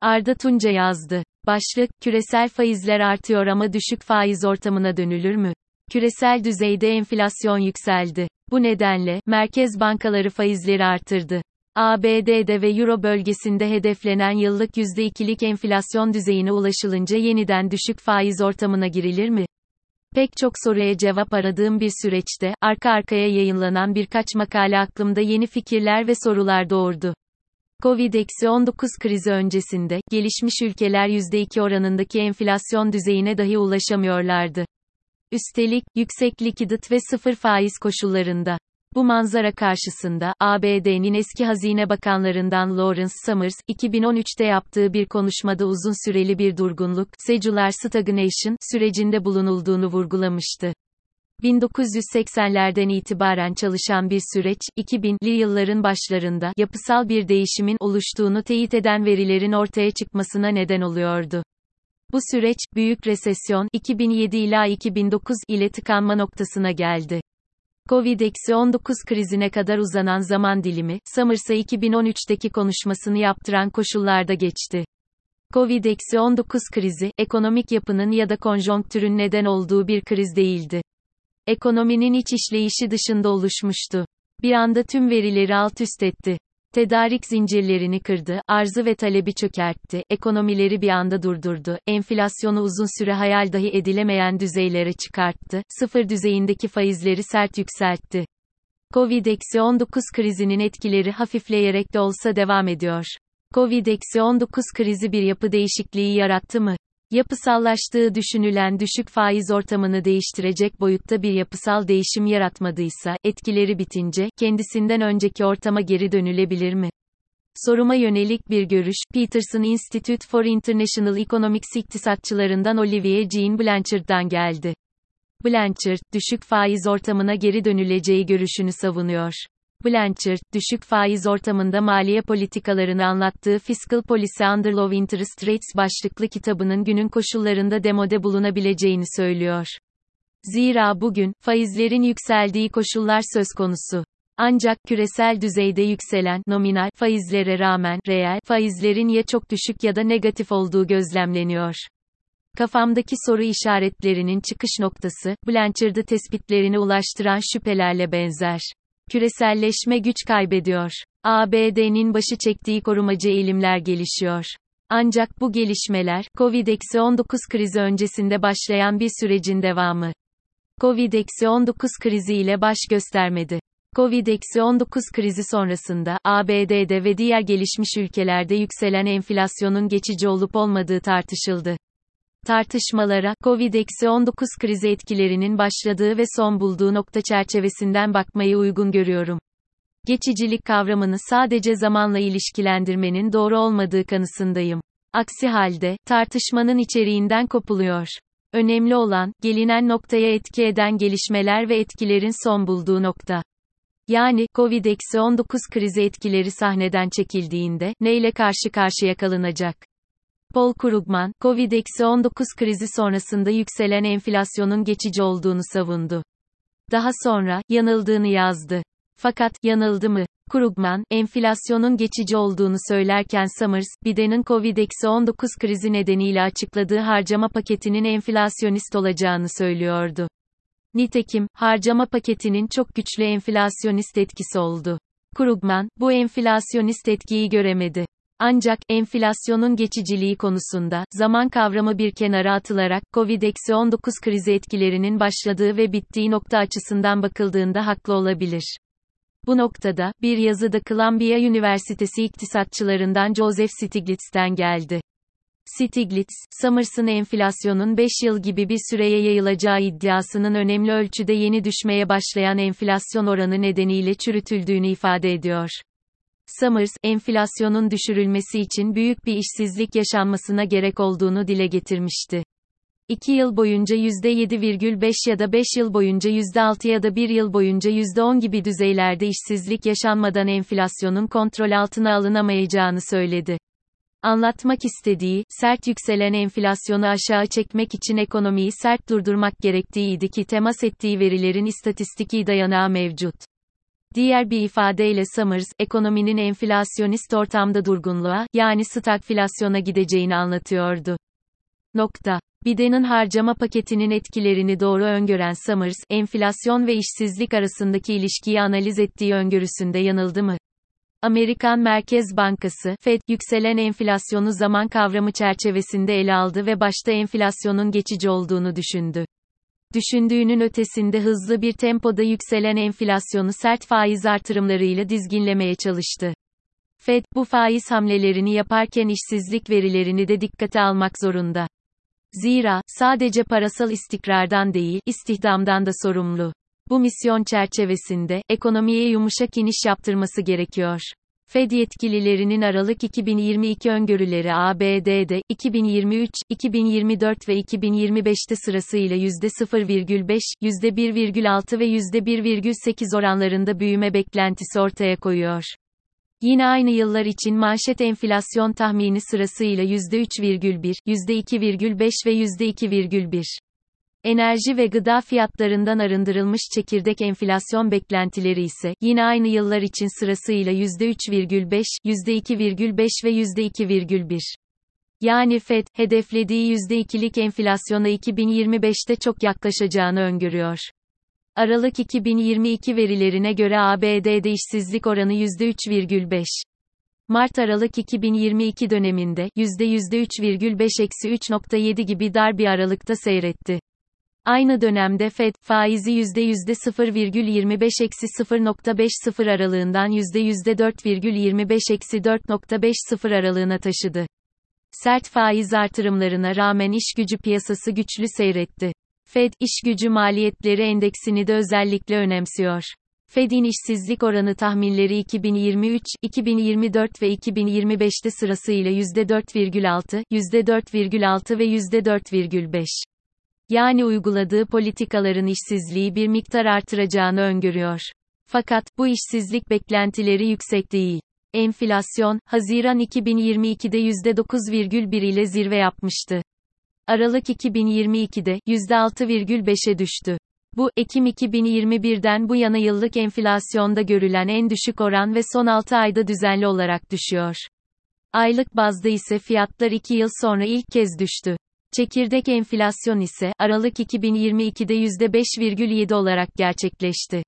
Arda Tunca yazdı. Başlık, küresel faizler artıyor ama düşük faiz ortamına dönülür mü? Küresel düzeyde enflasyon yükseldi. Bu nedenle, merkez bankaları faizleri artırdı. ABD'de ve Euro bölgesinde hedeflenen yıllık %2'lik enflasyon düzeyine ulaşılınca yeniden düşük faiz ortamına girilir mi? Pek çok soruya cevap aradığım bir süreçte, arka arkaya yayınlanan birkaç makale aklımda yeni fikirler ve sorular doğurdu. Covid-19 krizi öncesinde, gelişmiş ülkeler %2 oranındaki enflasyon düzeyine dahi ulaşamıyorlardı. Üstelik, yüksek likidit ve sıfır faiz koşullarında. Bu manzara karşısında, ABD'nin eski hazine bakanlarından Lawrence Summers, 2013'te yaptığı bir konuşmada uzun süreli bir durgunluk, secular stagnation, sürecinde bulunulduğunu vurgulamıştı. 1980'lerden itibaren çalışan bir süreç, 2000'li yılların başlarında yapısal bir değişimin oluştuğunu teyit eden verilerin ortaya çıkmasına neden oluyordu. Bu süreç, büyük resesyon, 2007 ila 2009 ile tıkanma noktasına geldi. Covid-19 krizine kadar uzanan zaman dilimi, Summers'a 2013'teki konuşmasını yaptıran koşullarda geçti. Covid-19 krizi, ekonomik yapının ya da konjonktürün neden olduğu bir kriz değildi. Ekonominin iç işleyişi dışında oluşmuştu. Bir anda tüm verileri alt üst etti. Tedarik zincirlerini kırdı, arzı ve talebi çökertti, ekonomileri bir anda durdurdu, enflasyonu uzun süre hayal dahi edilemeyen düzeylere çıkarttı, sıfır düzeyindeki faizleri sert yükseltti. Covid-19 krizinin etkileri hafifleyerek de olsa devam ediyor. Covid-19 krizi bir yapı değişikliği yarattı mı? Yapısallaştığı düşünülen düşük faiz ortamını değiştirecek boyutta bir yapısal değişim yaratmadıysa, etkileri bitince, kendisinden önceki ortama geri dönülebilir mi? Soruma yönelik bir görüş, Peterson Institute for International Economics iktisatçılarından Olivier Jean Blanchard'dan geldi. Blanchard, düşük faiz ortamına geri dönüleceği görüşünü savunuyor. Blanchard, düşük faiz ortamında maliye politikalarını anlattığı Fiscal Policy Under Low Interest Rates başlıklı kitabının günün koşullarında demode bulunabileceğini söylüyor. Zira bugün, faizlerin yükseldiği koşullar söz konusu. Ancak küresel düzeyde yükselen nominal faizlere rağmen reel faizlerin ya çok düşük ya da negatif olduğu gözlemleniyor. Kafamdaki soru işaretlerinin çıkış noktası, Blanchard'ı tespitlerine ulaştıran şüphelerle benzer. Küreselleşme güç kaybediyor. ABD'nin başı çektiği korumacı eğilimler gelişiyor. Ancak bu gelişmeler, Covid-19 krizi öncesinde başlayan bir sürecin devamı. Covid-19 krizi ile baş göstermedi. Covid-19 krizi sonrasında, ABD'de ve diğer gelişmiş ülkelerde yükselen enflasyonun geçici olup olmadığı tartışıldı. Tartışmalara, Covid-19 krizi etkilerinin başladığı ve son bulduğu nokta çerçevesinden bakmayı uygun görüyorum. Geçicilik kavramını sadece zamanla ilişkilendirmenin doğru olmadığı kanısındayım. Aksi halde, tartışmanın içeriğinden kopuluyor. Önemli olan, gelinen noktaya etki eden gelişmeler ve etkilerin son bulduğu nokta. Yani, Covid-19 krizi etkileri sahneden çekildiğinde, neyle karşı karşıya kalınacak? Paul Krugman, Covid-19 krizi sonrasında yükselen enflasyonun geçici olduğunu savundu. Daha sonra, yanıldığını yazdı. Fakat, yanıldı mı? Krugman, enflasyonun geçici olduğunu söylerken Summers, Biden'in Covid-19 krizi nedeniyle açıkladığı harcama paketinin enflasyonist olacağını söylüyordu. Nitekim, harcama paketinin çok güçlü enflasyonist etkisi oldu. Krugman, bu enflasyonist etkiyi göremedi. Ancak, enflasyonun geçiciliği konusunda, zaman kavramı bir kenara atılarak, Covid-19 krizi etkilerinin başladığı ve bittiği nokta açısından bakıldığında haklı olabilir. Bu noktada, bir yazıda Columbia Üniversitesi iktisatçılarından Joseph Stiglitz'ten geldi. Stiglitz, Summers'ın enflasyonun 5 yıl gibi bir süreye yayılacağı iddiasının önemli ölçüde yeni düşmeye başlayan enflasyon oranı nedeniyle çürütüldüğünü ifade ediyor. Summers, enflasyonun düşürülmesi için büyük bir işsizlik yaşanmasına gerek olduğunu dile getirmişti. 2 yıl boyunca %7,5 ya da 5 yıl boyunca %6 ya da 1 yıl boyunca %10 gibi düzeylerde işsizlik yaşanmadan enflasyonun kontrol altına alınamayacağını söyledi. Anlatmak istediği, sert yükselen enflasyonu aşağı çekmek için ekonomiyi sert durdurmak gerektiğiydi ki temas ettiği verilerin istatistiki dayanağı mevcut. Diğer bir ifadeyle Summers, ekonominin enflasyonist ortamda durgunluğa, yani stagflasyona gideceğini anlatıyordu. Nokta. Biden'ın harcama paketinin etkilerini doğru öngören Summers, enflasyon ve işsizlik arasındaki ilişkiyi analiz ettiği öngörüsünde yanıldı mı? Amerikan Merkez Bankası, Fed, yükselen enflasyonu zaman kavramı çerçevesinde ele aldı ve başta enflasyonun geçici olduğunu düşündü. Düşündüğünün ötesinde hızlı bir tempoda yükselen enflasyonu sert faiz artırımlarıyla dizginlemeye çalıştı. Fed, bu faiz hamlelerini yaparken işsizlik verilerini de dikkate almak zorunda. Zira, sadece parasal istikrardan değil, istihdamdan da sorumlu. Bu misyon çerçevesinde, ekonomiye yumuşak iniş yaptırması gerekiyor. Fed yetkililerinin Aralık 2022 öngörüleri ABD'de, 2023, 2024 ve 2025'te sırasıyla %0,5, %1,6 ve %1,8 oranlarında büyüme beklentisi ortaya koyuyor. Yine aynı yıllar için manşet enflasyon tahmini sırasıyla %3,1, %2,5 ve %2,1. Enerji ve gıda fiyatlarından arındırılmış çekirdek enflasyon beklentileri ise, yine aynı yıllar için sırasıyla %3,5, %2,5 ve %2,1. Yani FED, hedeflediği %2'lik enflasyona 2025'te çok yaklaşacağını öngörüyor. Aralık 2022 verilerine göre ABD'de işsizlik oranı %3,5. Mart-Aralık 2022 döneminde %3,5-3.7 gibi dar bir aralıkta seyretti. Aynı dönemde FED, faizi %0,25-0.50 aralığından %4,25-4.50 aralığına taşıdı. Sert faiz artırımlarına rağmen iş gücü piyasası güçlü seyretti. Fed, iş gücü maliyetleri endeksini de özellikle önemsiyor. Fed'in işsizlik oranı tahminleri 2023, 2024 ve 2025'te sırasıyla %4,6, %4,6 ve %4,5. Yani uyguladığı politikaların işsizliği bir miktar artıracağını öngörüyor. Fakat, bu işsizlik beklentileri yüksek değil. Enflasyon, Haziran 2022'de %9,1 ile zirve yapmıştı. Aralık 2022'de %6,5'e düştü. Bu, Ekim 2021'den bu yana yıllık enflasyonda görülen en düşük oran ve son 6 ayda düzenli olarak düşüyor. Aylık bazda ise fiyatlar 2 yıl sonra ilk kez düştü. Çekirdek enflasyon ise, Aralık 2022'de %5,7 olarak gerçekleşti.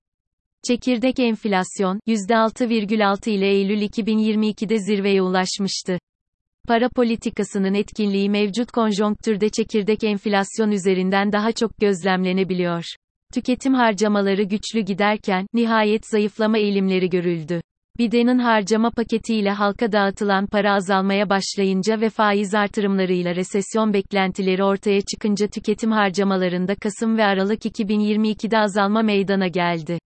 Çekirdek enflasyon, %6,6 ile Eylül 2022'de zirveye ulaşmıştı. Para politikasının etkinliği mevcut konjonktürde çekirdek enflasyon üzerinden daha çok gözlemlenebiliyor. Tüketim harcamaları güçlü giderken, nihayet zayıflama eğilimleri görüldü. Biden'ın harcama paketiyle halka dağıtılan para azalmaya başlayınca ve faiz artırımlarıyla resesyon beklentileri ortaya çıkınca tüketim harcamalarında Kasım ve Aralık 2022'de azalma meydana geldi.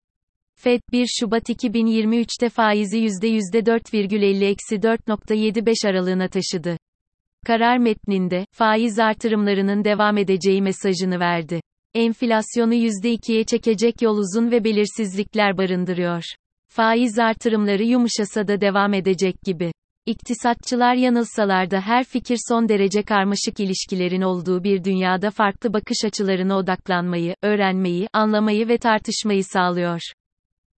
Fed, 1 Şubat 2023'te faizi %4,50-4.75 aralığına taşıdı. Karar metninde, faiz artırımlarının devam edeceği mesajını verdi. Enflasyonu %2'ye çekecek yol uzun ve belirsizlikler barındırıyor. Faiz artırımları yumuşasa da devam edecek gibi. İktisatçılar yanılsalar da her fikir son derece karmaşık ilişkilerin olduğu bir dünyada farklı bakış açılarına odaklanmayı, öğrenmeyi, anlamayı ve tartışmayı sağlıyor.